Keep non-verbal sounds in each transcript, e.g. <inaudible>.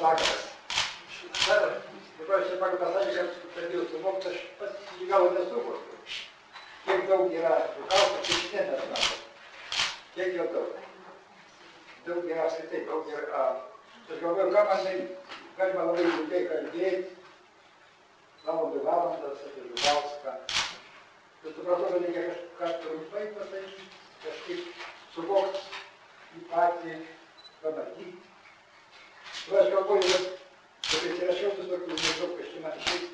faktas. Dabar čia pagal pasakė, kad pradėjau suvokti, aš pats iki galo nesuvokiu. Kiek daug yra žukauskas, tai šiandien mes matom. Kiek jo daug. Daug yra apskritai, daug yra. Aš galvoju, ką man daryti. Galima labai ilgai kalbėti, valandų valandas apie žukauską. Bet supratau, kad reikia kažką trumpai pasakyti, kažkaip suvokti į patį, pamatyti. Nu, aš galvoju, kad kad įsirašiau visokių maždaug, kad čia man išeis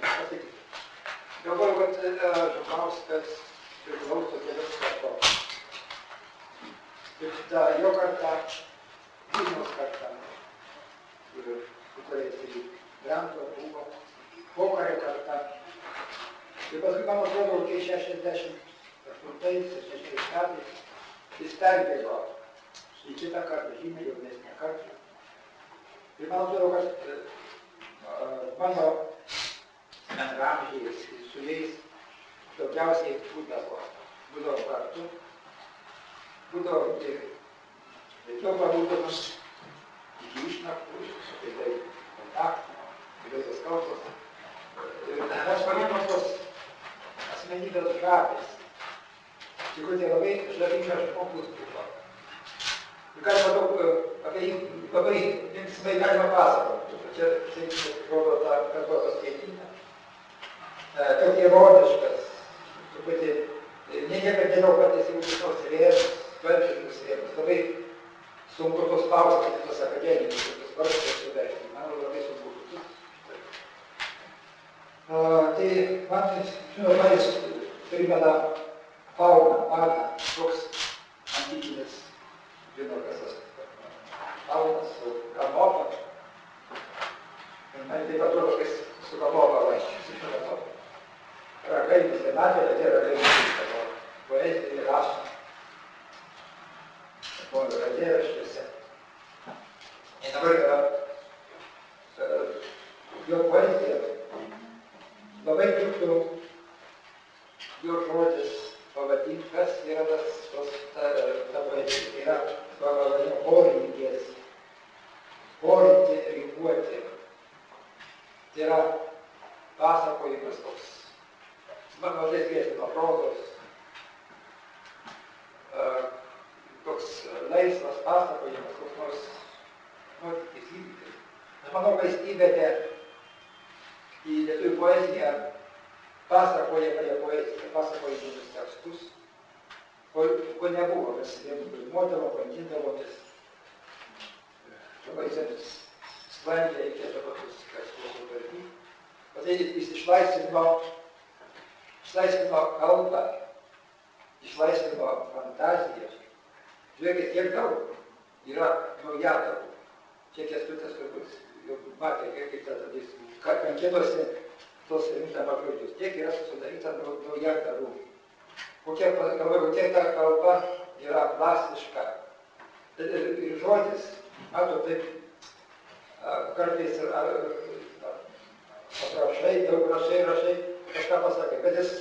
pasakyti. Galvoju, kad Žukauskas priklauso kelias kartos. Ir ta jo karta, Vilniaus karta, ir kuriais ir Brando buvo, pokario karta. Ir paskui, man atrodo, kai 68-70 metais jis perbėgo į kitą kartą, žymiai jaunesnę kartą. Uh, mano bendramžiai su jais daugiausiai būdavo, būdavo kartu, būdavo ir vėliau pabūdamas iki išnaktų, tai tai kontaktų, įvairios kalbos. Ir aš palyginau tos asmenybės žavės. Tikrųjų, tai labai žavingas žmogus buvo. Ir galima daug apie jį labai linksmai galima pasakoti. Čia, rodo tą kalbos skaityną. Tokie ironiškas, truputį, ne niekad geriau patys jau kitos rėmus, valdiškus rėmus. Labai sunku tos spausdinti tos akademinius, tokius varštus suversti. Man labai sunku būtų. Tai man, žinoma, jis primena fauną, magą, toks antikinis žino, kas tas faunas su kanopą. Ir man taip atrodo, kad su kanopą vaikščius. Ragai visi matė, bet tie ragai visi savo poeziją rašo. Buvo radėraščiuose. Ir dabar yra jo poezija. Labai tiktų jo žodis pavadinti, kas yra tas, tos, ta, ta poezija. Tai yra pavadinimo porininkės, porinti, rinkuoti. Tai yra pasakojimas toks, man mažai skiriasi nuo prozos, toks laisvas pasakojimas, koks nors nuotykis įvykis. Aš manau, kad jis įvedė į lietuvių poeziją pasakoja prie poeziją, pasakojimus tekstus, ko, ko nebuvo, mes filmuodavo, bandydavomis, labai sklandžiai reikėtų tokius tekstus sutvarkyti. O tai jis išlaisvino, išlaisvino kalbą, išlaisvino fantaziją. Žiūrėkit, kiek daug yra naujadarų. Čia kestutis turbūt jau matė, kaip tada jis kankinosi tos rimtą pažodžius. Tiek yra sudaryta naujadarų. Kokia, galvoju, kokia ta kalba yra plastiška. Ir, ir žodis, matot, taip kartais aprašai, daug rašai, rašai, kažką pasakai, bet jis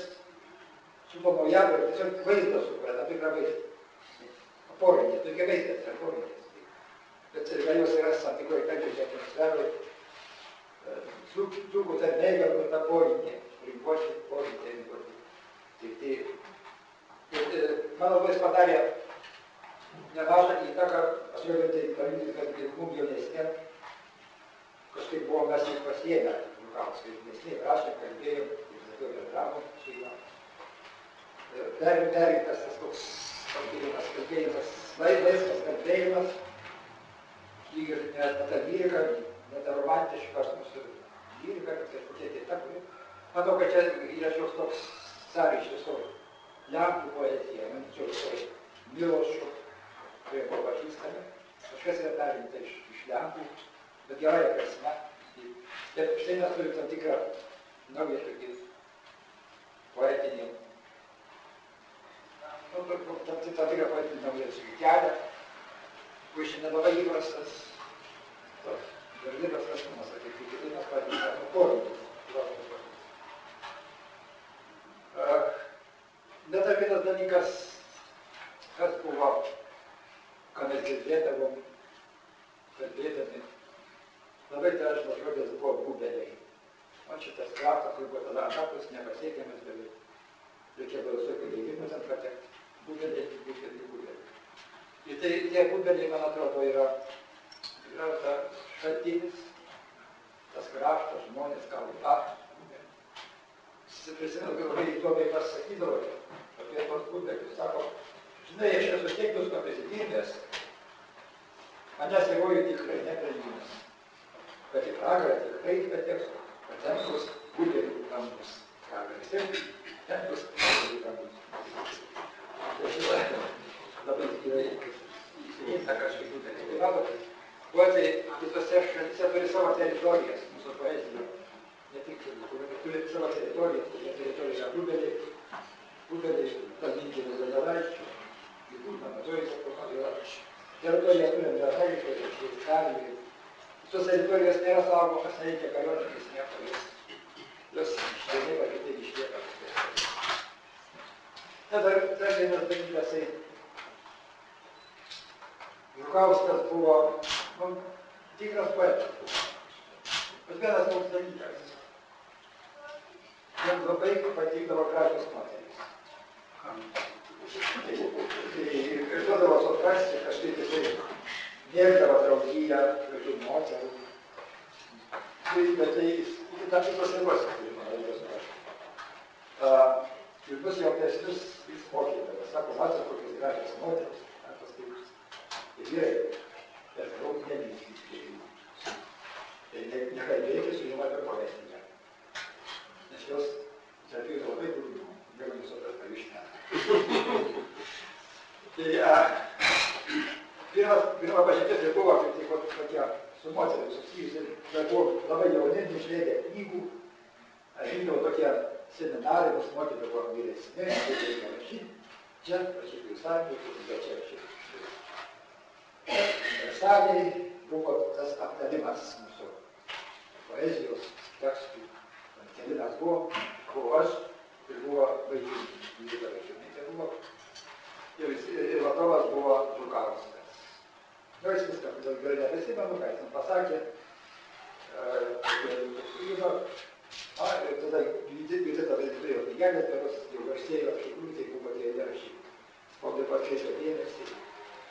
su to naujadarų tiesiog vaizdą sukuria, tam tikrą vaizdą. Porinkė, tokie veidas yra porinkės. Bet galiausiai yra tam tikroje kalbėje atmosferoje. Dzūkų tarnai galbūt ta porinkė, rinkuoti, porinkė, rinkuoti. Tai, tai, ir, manau, jis padarė nemažą įtaką, aš galiu tai palyginti, kad ir mums jaunesnėm kažkaip buvom mes jį pasiėmę, Lukauskai, jaunesnėm rašėm, kalbėjom, ir sakiau, bendravom su juo. Perimtas tas toks kalbėjimas, kalbėjimas, laisvas kalbėjimas, lyg ir net ta lyrika, net ta romantiškas mūsų lyrika, kažkokie kita, kuri. Manau, kad čia yra šios toks sąryšis su Lenkų poezija, manyčiau, su Milošu, kurie buvo pažįstami. Kažkas yra perimta iš, iš Lenkų, bet gerąją prasme. Bet štai mes turime tam tikrą naują tokį poetinį nu, tam tikrą poetinį naują kelią, kuris šiandien labai įprastas, toks berlynas raštumas, kaip kiekvienas padės poreikis. Bet dar vienas dalykas, kas buvo, ką mes girdėdavom, kalbėdami labai dažnas žodis buvo bubeliai. O šitas kraftas, kur buvo tada anapus, nepasiekiamas beveik. Reikėdavo visokių leidimų ten patekti. Bubeliai, bubeliai, bubeliai. Ir tai tie bubeliai, man atrodo, yra, yra ta šaltinis, tas kraštas, žmonės kalba. Prisimenu, kad labai įdomiai pasakydavo apie tos bubelius. Sako, žinai, aš esu tiek visko prisidirbęs, manęs vėluoju tikrai neprilyginas. Bet į pragarą tikrai pateksiu, kad ten bus budelių kambus. Pragaras ir ten bus budelių kambus. Tai šitą labai tikrai įsijungta kažkaip. Tai matot, poetai visose šalyse turi savo teritorijas, mūsų poezija. Ne tik turi savo teritorijas, tokia teritorija yra budeliai, budeliai, paminkinis donelaičių, gyvų namatojus, yra teritoriją turim Lietuvai, Šveicarijai. Tos teritorijos nėra saugomas, reikia kariuomenės nieko, jos, jos vienaip ar kitaip išlieka. Na, dar, dar vienas dalykas, tai Žukauskas buvo, nu, tikras poetas buvo. Bet vienas toks dalykas. Jam labai patikdavo gražios moterys. Ir duodavo suprasti, kažkaip jisai mėgdavo draugiją, gražių moterų. Bet tai iki tam tikros ribos, kurį man reikia suprasti. Ir bus jaunesnius jis mokydavo. Sako, matot, kokios gražios paskui ir vyrai. Per daug nemyslyti. Tai ne, nekalbėti su jum apie poeziją. Nes jos tarp jų labai negu jūs apie pavyzdžią. Tai a, pirmas, pirma pažintis tai buvo kaip tik tokia su moterimis susijusi, bet buvo labai jauni, išleidė knygų, rinkdavo tokie seminarai, mus mokydavo vyresni, kaip reikia rašyti, čia rašyti įsakymus, bet čia rašyti. Salėje buvo tas aptarimas mūsų poezijos, tekstų, kelinas buvo, buvo aš ir buvo vaikų, dvylika vaikinytė buvo. Ir, ir vadovas buvo Žukauskas. Nu, jis viską, gerai neprisimenu, ką jis man pasakė. Žino, a, ir tada tai turėjo knygelės, bet jau garsėjo, iš tikrųjų tai buvo tie eilėraščiai. Spaudai pakreipė dėmesį,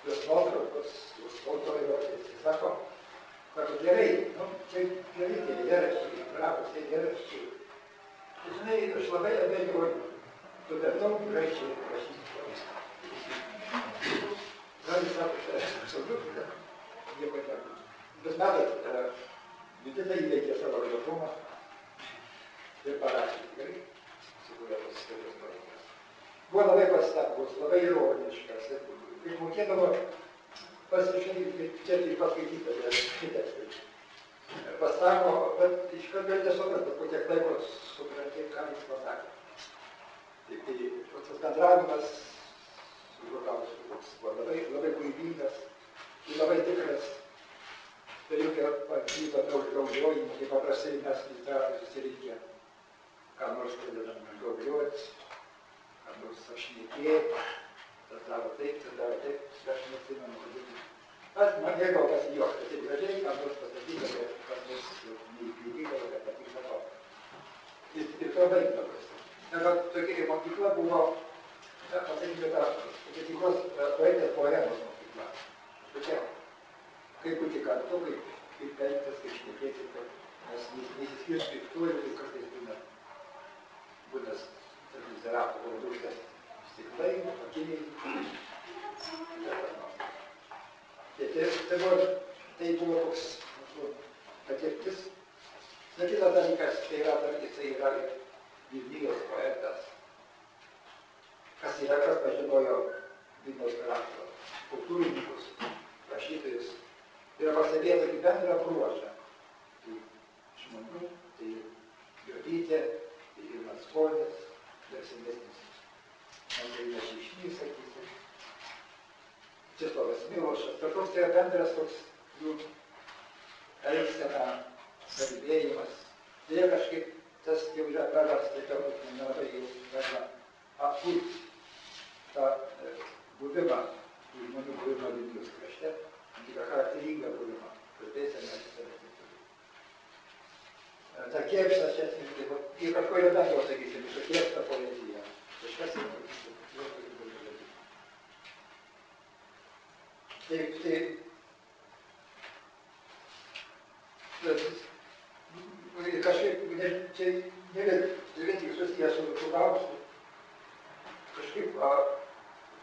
jos nuotraukos, jos fotografuoti. Jis sako, sako, gerai, nu, čia geri tie eilėraščiai, gražūs tie eilėraščiai. Žinai, aš labai abejoju, tu per daug gražiai rašysi. Gal jis sako, čia absoliučiai, kad nieko nebus. Bet matot, vidinai įveikė savo gražumą ir parašė tikrai, sukūrė tos istorijos poezijos. Buvo labai pastabus, labai ironiškas, ir mokėdavo pasižiūrėti, čia tik paskaityti, bet tekstai. Pasako, bet iš karto reikia suprasti, po tiek laiko supranti, ką jis pasakė. Tai, tai tas bendravimas su Žukausku buvo labai, labai kūrybingas ir labai tikras. Tai reikia pavyko daug gaubliojimų, kaip paprastai mes literatai susirinkę, ką nors pradedam gaubliuoti, ką nors apšnekėti, tas daro taip, tas daro taip, aš neatsimenu, kodėl. Aš man mėgau pasijuokti, taip gražiai, ką nors pasakyti, bet kas nors neįkliudydavo, kad patikta to. Ir, ir to baigdavosi. Na, bet tokia kaip mokykla buvo, na, pasakykime, ta tokia tikros poetės poemos mokykla. Tokia, kaip būti kartu, kaip, kaip elgtis, kaip šnekėti, kad mes nesiskirti piktuoju, kaip kartais būna, būna, tarp literatų pavaduškas stiklai, pakiliai. Tai, tai, tai, buvo, tai buvo toks mūsų patirtis. Na, kitas dalykas, tai yra, dar jisai yra Vilnijos poetas. Kas yra, kas pažinojo Vilniaus krašto kultūrininkus, rašytojus. Yra pastebėję tokį bendrą bruožą. Tai žmonių, tai Jodytė, tai ir Maskonis, dar senesnis. Andrinas Išnys, sakysim. Česlovas Milošas. Kažkoks tai yra bendras toks jų elgsena, kalbėjimas. Dėja kažkaip tas jau yra prarasta, tai galbūt nelabai jau galima atkurti tą e, buvimą, tų žmonių buvimą Vilnius krašte, tikrą charakteringą buvimą, kalbėseną ir taip toliau. kėpštas, čia atsimenu, į kažko redaktorių, sakysim, iš kėpštą poeziją. Kažkas jau Taip, tai, bet, kažkaip, ne, čia ne vien, ne vien tik susijęs su Šukaustu, kažkaip a,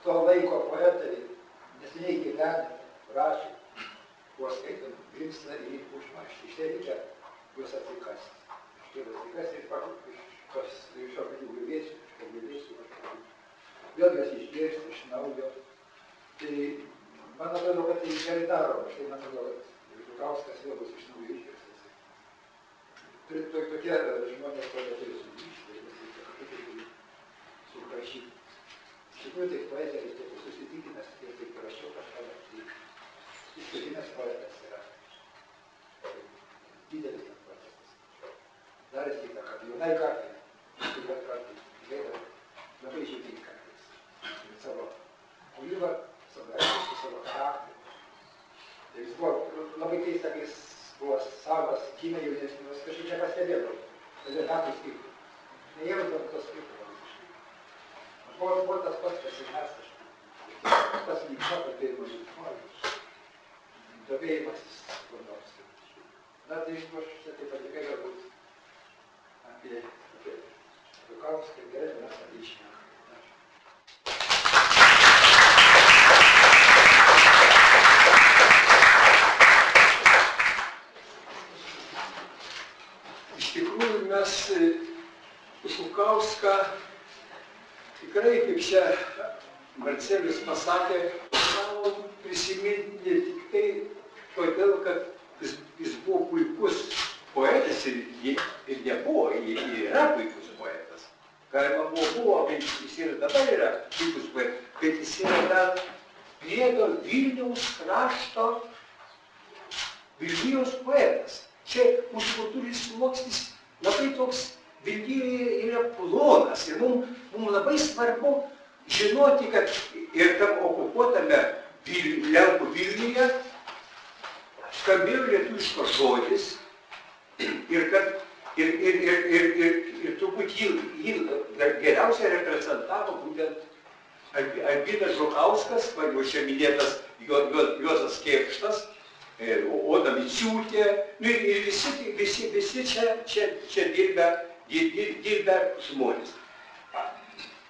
to laiko poetai neseniai gyvenę, rašė, buvo skaitant, grimsta į užmarštį, iš reikia juos atsikasti. Iš tai atsikasti ir pakut, iš tos, iš kažkokių griuvėsių, iš pagulėsių, kažkokių. Vėl juos išgirsti iš naujo. Tai man atrodo, kad tai gerai daroma. Štai man atrodo, kad Žukauskas vėl bus iš naujo. Tai to, tokie žmonės pradeda turi sugrįžti, kažkaip suprašyti. Iš tikrųjų, tai poezija tiek susitikinęs ir taip rašiau kažką, tai įstikinęs poetas yra didelis tas procesas. Daręs įtaką jaunai kartai, tikrai kartai, tikrai labai kartais. Savo kūrybą, savo elgesį, savo charakterį. Tai jis buvo labai keista, kai jis buvo savas, gimė jaunesnius, kažkaip nepastebėdavo. Todėl metų skirtumų. Nejausdavo to skirtumo visiškai. Buvo, buvo tas pats, kas ir mes kažkaip. Tas linksma, kalbėjimas linksma. Dobėjimasis kur nors. Na, tai iš aš čia taip pat tikrai galbūt apie, apie Žukauską gerai mes apie išnekame. Iš tikrųjų mes Žukauską tikrai, kaip čia Marcelius pasakė, gavom prisiminti ne tik tai todėl, kad jis, jis buvo puikus poetas ir, ir nebuvo, ji- ji yra puikus poetas. Galima buvo, buvo, bet jis ir dabar yra puikus poetas, bet jis yra dar priedo Vilniaus krašto Vilnijos poetas. Čia mūsų kultūrinis sluoksnis labai toks Vilniuje yra plonas ir mums mum labai svarbu žinoti, kad ir tam okupuotame Vil, Lenkų Vilniuje skambėjo lietuviškas žodis. Ir kad ir, ir, ir, ir, ir, ir turbūt jį, jį geriausiai reprezentavo būtent Albi- Albinas Žukauskas, jau čia minėtas Juozas Kėkštas, e, Oda Miciūtė, nu, ir ir visi, visi, visi čia, čia, čia dirbę, dir- dir- dirbę žmonės.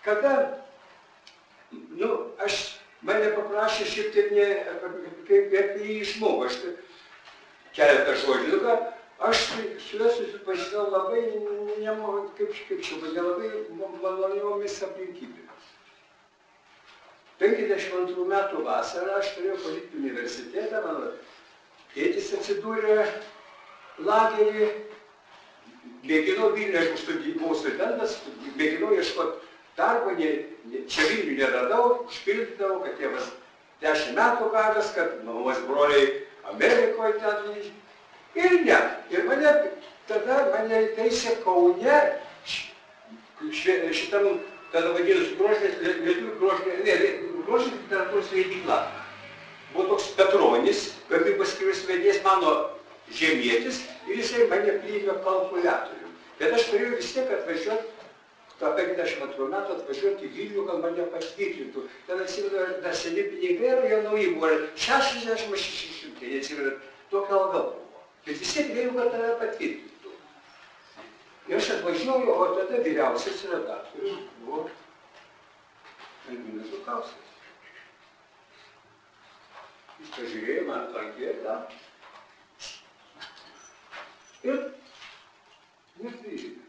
Kada, nu, aš, mane paprašė šiek tiek ne, kaip, kaip jį išmokau, aš keletą žodžių, nu aš su juo susipažinau labai, nemo, kaip, kaip čia, nelabai maloniomis aplinkybėmis. 52 metų vasarą aš turėjau palikti universitetą, mano tėtis atsidūrė lagerį, mėginau Vilniuje, aš studi- buvau studentas, mėginau ieškoti darbo, ne, ne, čia Vilniuje neradau, užpildydavau, kad tėvas 10 metų gavęs, kad mamos broliai Amerikoje ten. Ir ne. Ir mane, tada mane teisė Kaune, šitam, tada vadinasi, grožinės, lietuvių grožinės, ne, grožinės literatūros leidykla. Buvo toks Petronis, gamybos skyrius vedėjas mano žemietis ir jisai mane priėmė kalkuliatorių. Bet aš turėjau vis tiek atvažiuoti, tą 52 metų atvažiuoti į Vilnių, kad mane patvirtintų. Ten atsimenu, dar seni pinigai ir jie nauji buvo. 66 neatsimenu, tokia alga buvo. Bet vis tiek reikia, kad tave patvirtintų. Ir aš atvažiuoju, o tada vyriausias redaktorius buvo Albinas Žukauskas. Jis pažiūrėjo man tą anketą. Ir nepriėmė.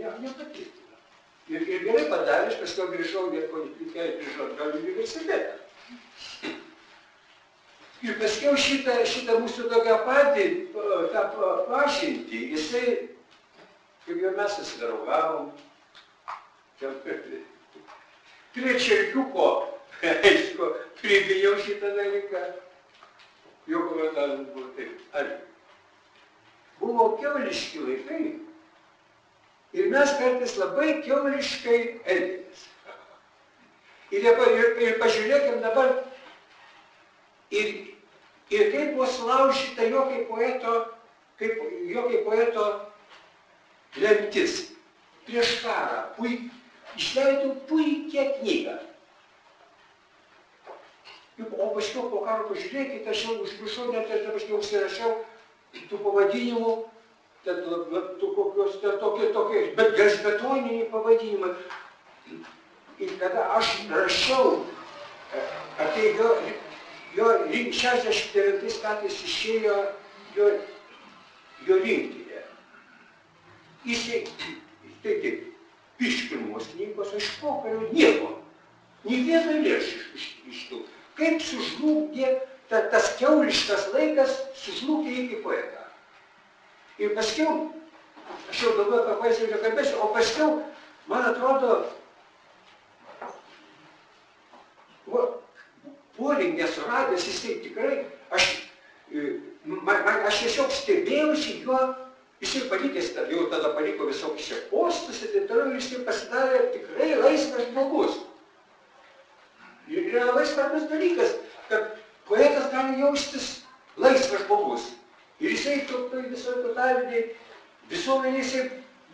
Ne, nepatvirtino. Ir, ir gerai padarė, aš paskui grįžau, nieko neplikėjau, grįžau atgal į universitetą. Ir paskiau šitą, šitą mūsų tokią patį, tą pa- pažintį, jisai, kaip jau mes susidraugavom, prie, čerkiuko, <laughs> aišku, pribijau šitą dalyką. Jo komentaras buvo taip, ar buvo keuliški laikai ir mes kartais labai keuliškai elgėmės. Ir, dabar, ir, ir pažiūrėkim dabar, ir, ir kaip buvo sulaužyta jo kaip poeto, kaip jo kaip poeto lemtis. Prieš karą puik, išleidau puikią knygą. O paskiau po karo pažiūrėkite, aš jau užmiršau, net aš paskiau užsirašiau tų pavadinimų, ten, tų kokios, ten tokie, tokie, bet gelžbetoniniai pavadinimai. Ir kada aš rašiau e, apie jo, jo 69 metais išėjo jo, jo rinktinė. Jis, tai taip, iš pirmos knygos aš pokario nieko, nei vieno lėšų iš, iš, iš tų kaip sužlugdė ta, tas keuliškas laikas, sužlugdė iki poetą. Ir paskiau, aš jau daugiau apie poeziją nekalbėsiu, o paskiau, man atrodo, puolį nesuradęs, jisai tikrai, aš, e, man, man, aš tiesiog stebėjausi juo, jisai palikęs, jau tada paliko visokius čia postus ir taip toliau, jisai pasidarė tikrai laisvas žmogus. Ir yra labai svarbus dalykas, kad poetas gali jaustis laisvas žmogus. Ir jisai toj visoje totaliniai visuomenėje jisai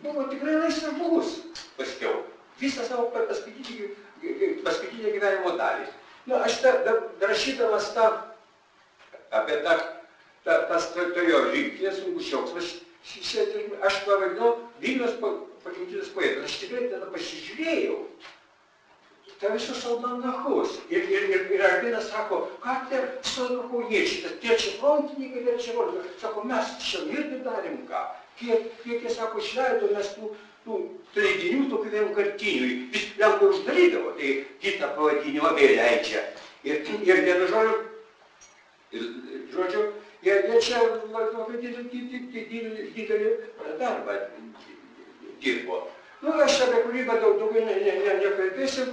buvo tikrai laisvas žmogus paskiau. Visą savo paskutinį, paskutinę gyvenimo dalį. Na, aš ta, da, rašydamas tą, apie tą, tą, tas jo rinktinės sunkušioks, aš pavadinau Vilnius pagimtinis poetas. Aš tikrai tada pasižiūrėjau tai visus almanachus. Ir, ir, ir, ir Arbinas sako, ką tie stovi kauniečiai, tas tie čia frontininkai, tie čia frontininkai. Sako, mes čia irgi darėm ką. Kiek, kiek jie sako, išleido mes tų, tų leidinių tokių vienkartinių. Vis lenkai uždarydavo, tai kitą pavadinimą vėl leidžia. Ir, ir vienu žodžiu, ir, žodžiu, jie, jie čia labai didelį, darbą dirbo. Nu, aš apie kūrybą daug daugiau ne, ne, ne, nekalbėsiu.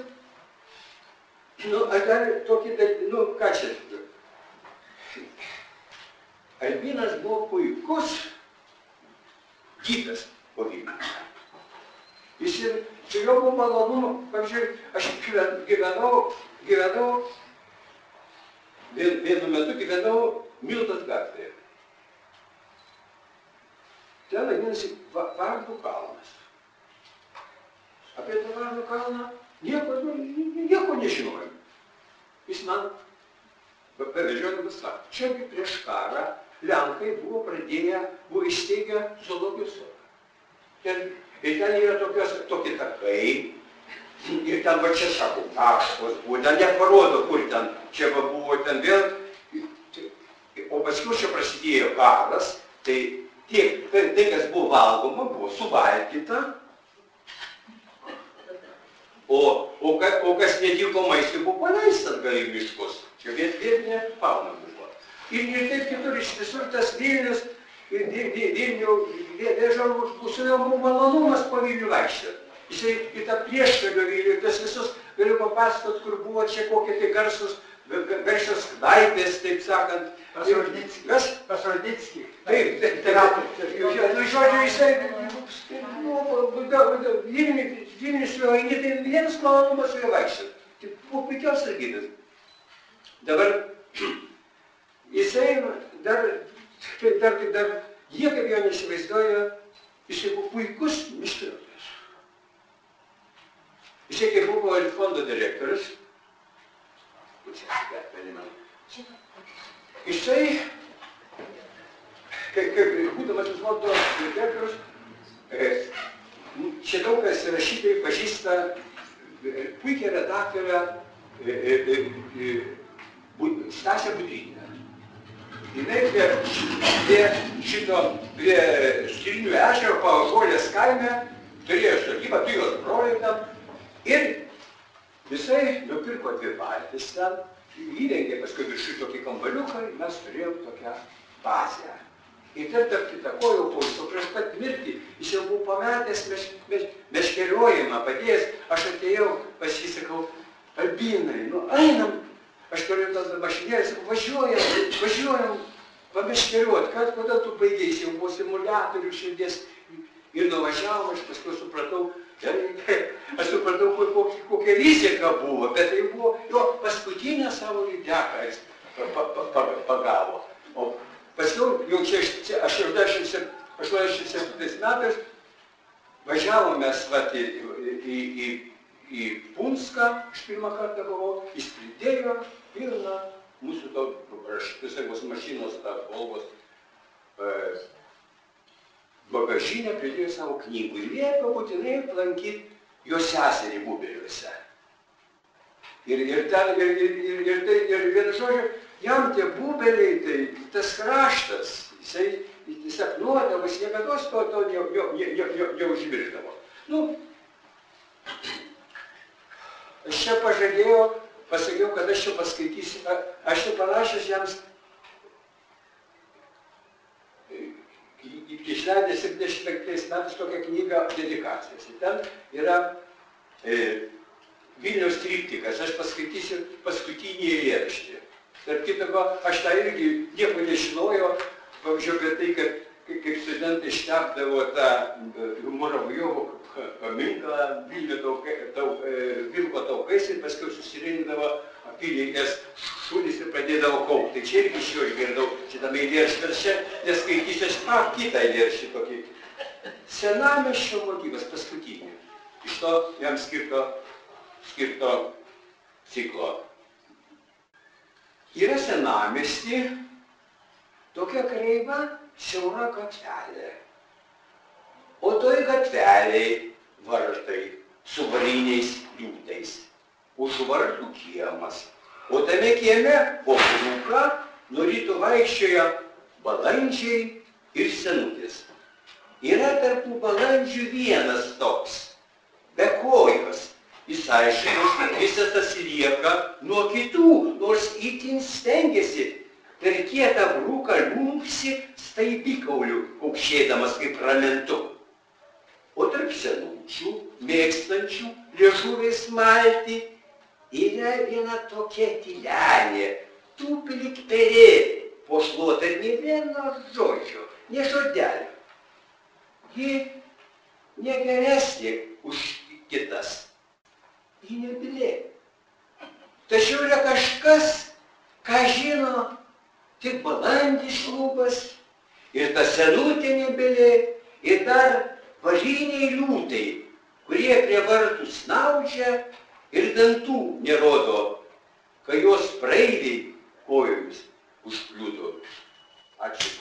Nu, aš dar tokį, nu, ką čia. Albinas buvo puikus gydas po Vilnių. Jis ir su juo buvo malonu, pavyzdžiui, aš gyvenau, gyvenau, vien, vienu metu gyvenau Miltos gatvėje. Ten vadinasi Vardų kalnas. Apie tą Vardų kalną nieko, nu, nieko nežinojau. Jis man pavežiodamas sako, čiagi prieš karą. Lenkai buvo pradėję, buvo įsteigę zoologijos sodą. Ten, ir ten yra tokios, tokie takai, ir ten va čia sako, taškos buvo, ten neparodo, kur ten, čia va buvo. Ten vėl. O paskui čia prasidėjo karas, tai tiek, tai, tai kas buvo valgoma, buvo suvalgyta, O, o, ka, o kas netiko maistui buvo paleista atgal į miškus. Čia vietinė fauna buvo. Ir, ir taip kitur iš visur tas Vilnius, Vilnių, Vėžarų pusėje buvo malonumas po Vilnių vaikščioti. Jisai į tą prieškario Vilnių, tas visus, galiu papasakot, kur buvo čia kokie tai garsus, garsios knaipės, taip sakant. Pasrodnicki. Kas? Pasrodnicki. Taip, taip, taip. Nu, žodžiu, jisai, nu, Vilnius, jo eini, tai vienas malonumas su juo vaikščioti. Tai buvo puikiausias gydas. Dabar <clears throat> jisai dar, tai dar, dar, dar jie kaip jo nesivaizduoja, jisai buvo puikus miškininkas. Jisai kaip buvo fondo direktorius, jisai, kaip, kaip būdamas fondo direktorius, čia daug kas rašytojai pažįsta puikią redaktorę Stasę Budrynę. Jinai prie, prie šito, prie Skilinių ežero Pavažolės kaime turėjo sodybą, tu jos broliai ten. Ir jisai nupirko dvi valtis ten, įrengė paskui viršui tokį kambaliuką ir mes turėjom tokią bazę. Ir ten tarp kita ko jau po prieš pat mirtį, jis jau buvo pametęs meš, meš, meškeriojimą, padėjęs, aš atėjau, pas jį sakau, albinai, nu einam, aš turiu tas mašinėlės, sakau, važiuojam, važiuojam, pameškeriuot, kad kodėl tu baigėjai, jau buvo simuliatorių širdies. Ir nuvažiavom, aš paskui supratau, aš supratau, kokia, kokia rizika buvo, bet tai buvo jo paskutinę savo lydeką jis pagavo. O Paskiau, jau čia 87 metais, Važiavom mes vat, į, į, į, į Punską, aš pirmą kartą buvau, jis pridėjo pilną mūsų to tiesiog mašinos, tą Volvos e, bagažinę, pridėjo savo knygų ir liepė būtinai aplankyti jo seserį Bubeliuose. Ir, ir, ten, ir, ir, ir, ir, tai, ir vienu žodžiu, jam tie bubeliai, tai tas kraštas, jisai, jis sapnuodavo, jis niekada to, to ne, ne, ne, ne, ne, neužmiršdavo. Nu, aš čia pažadėjau, pasakiau, kad aš čia paskaitysiu, aš čia parašęs jiems išleidęs 75 metais tokią knygą dedikacijas. Ir ten yra e, Vilniaus triptikas, aš paskaitysiu paskutinį eilėraštį. Tarp kitako, aš tą irgi nieko nežinojau, pavyzdžiui, apie tai, kad kaip studentai štepdavo tą Muravjovo paminklą e, Vilko taukais ir paskui susirinkdavo apylinkės šunys ir pradėdavo kaupti. Tai čia irgi iš jo išgirdau šitame eilėraštį, bet čia neskaitysiu, aš pa, kitą eilėraštį tokį. Senamiesčio motyvas paskutinį. Iš to jam skirto, skirto ciklo. Yra senamiesti tokia kreiva siaura gatvelė. O toj gatveliai vartai su variniais liūtais už vartų kiemas. O tame kieme po krūką nuo ryto vaikščioja balandžiai ir senutis. Yra tarp tų balandžių vienas toks, be kojos. Jis aišku, visas atsilieka nuo kitų, nors itin stengiasi per kietą brūką liunksi staibikauliu, kaukšėdamas kaip ramentu. O tarp senučių, mėgstančių liežuviais malti, yra viena tokia tylenė, tupi lyg perė, po šluotą ir ne vieno žodžio, ne žodelio. Ji negeresnė už kitas. Ji nebilė. Tačiau yra kažkas, ką žino tik balandis lūpas ir ta senutė nebilė ir dar važiniai liūtai, kurie prie vartų snaudžia ir dantų nerodo, kai jos praeiviai kojomis užkliūdo. Ačiū.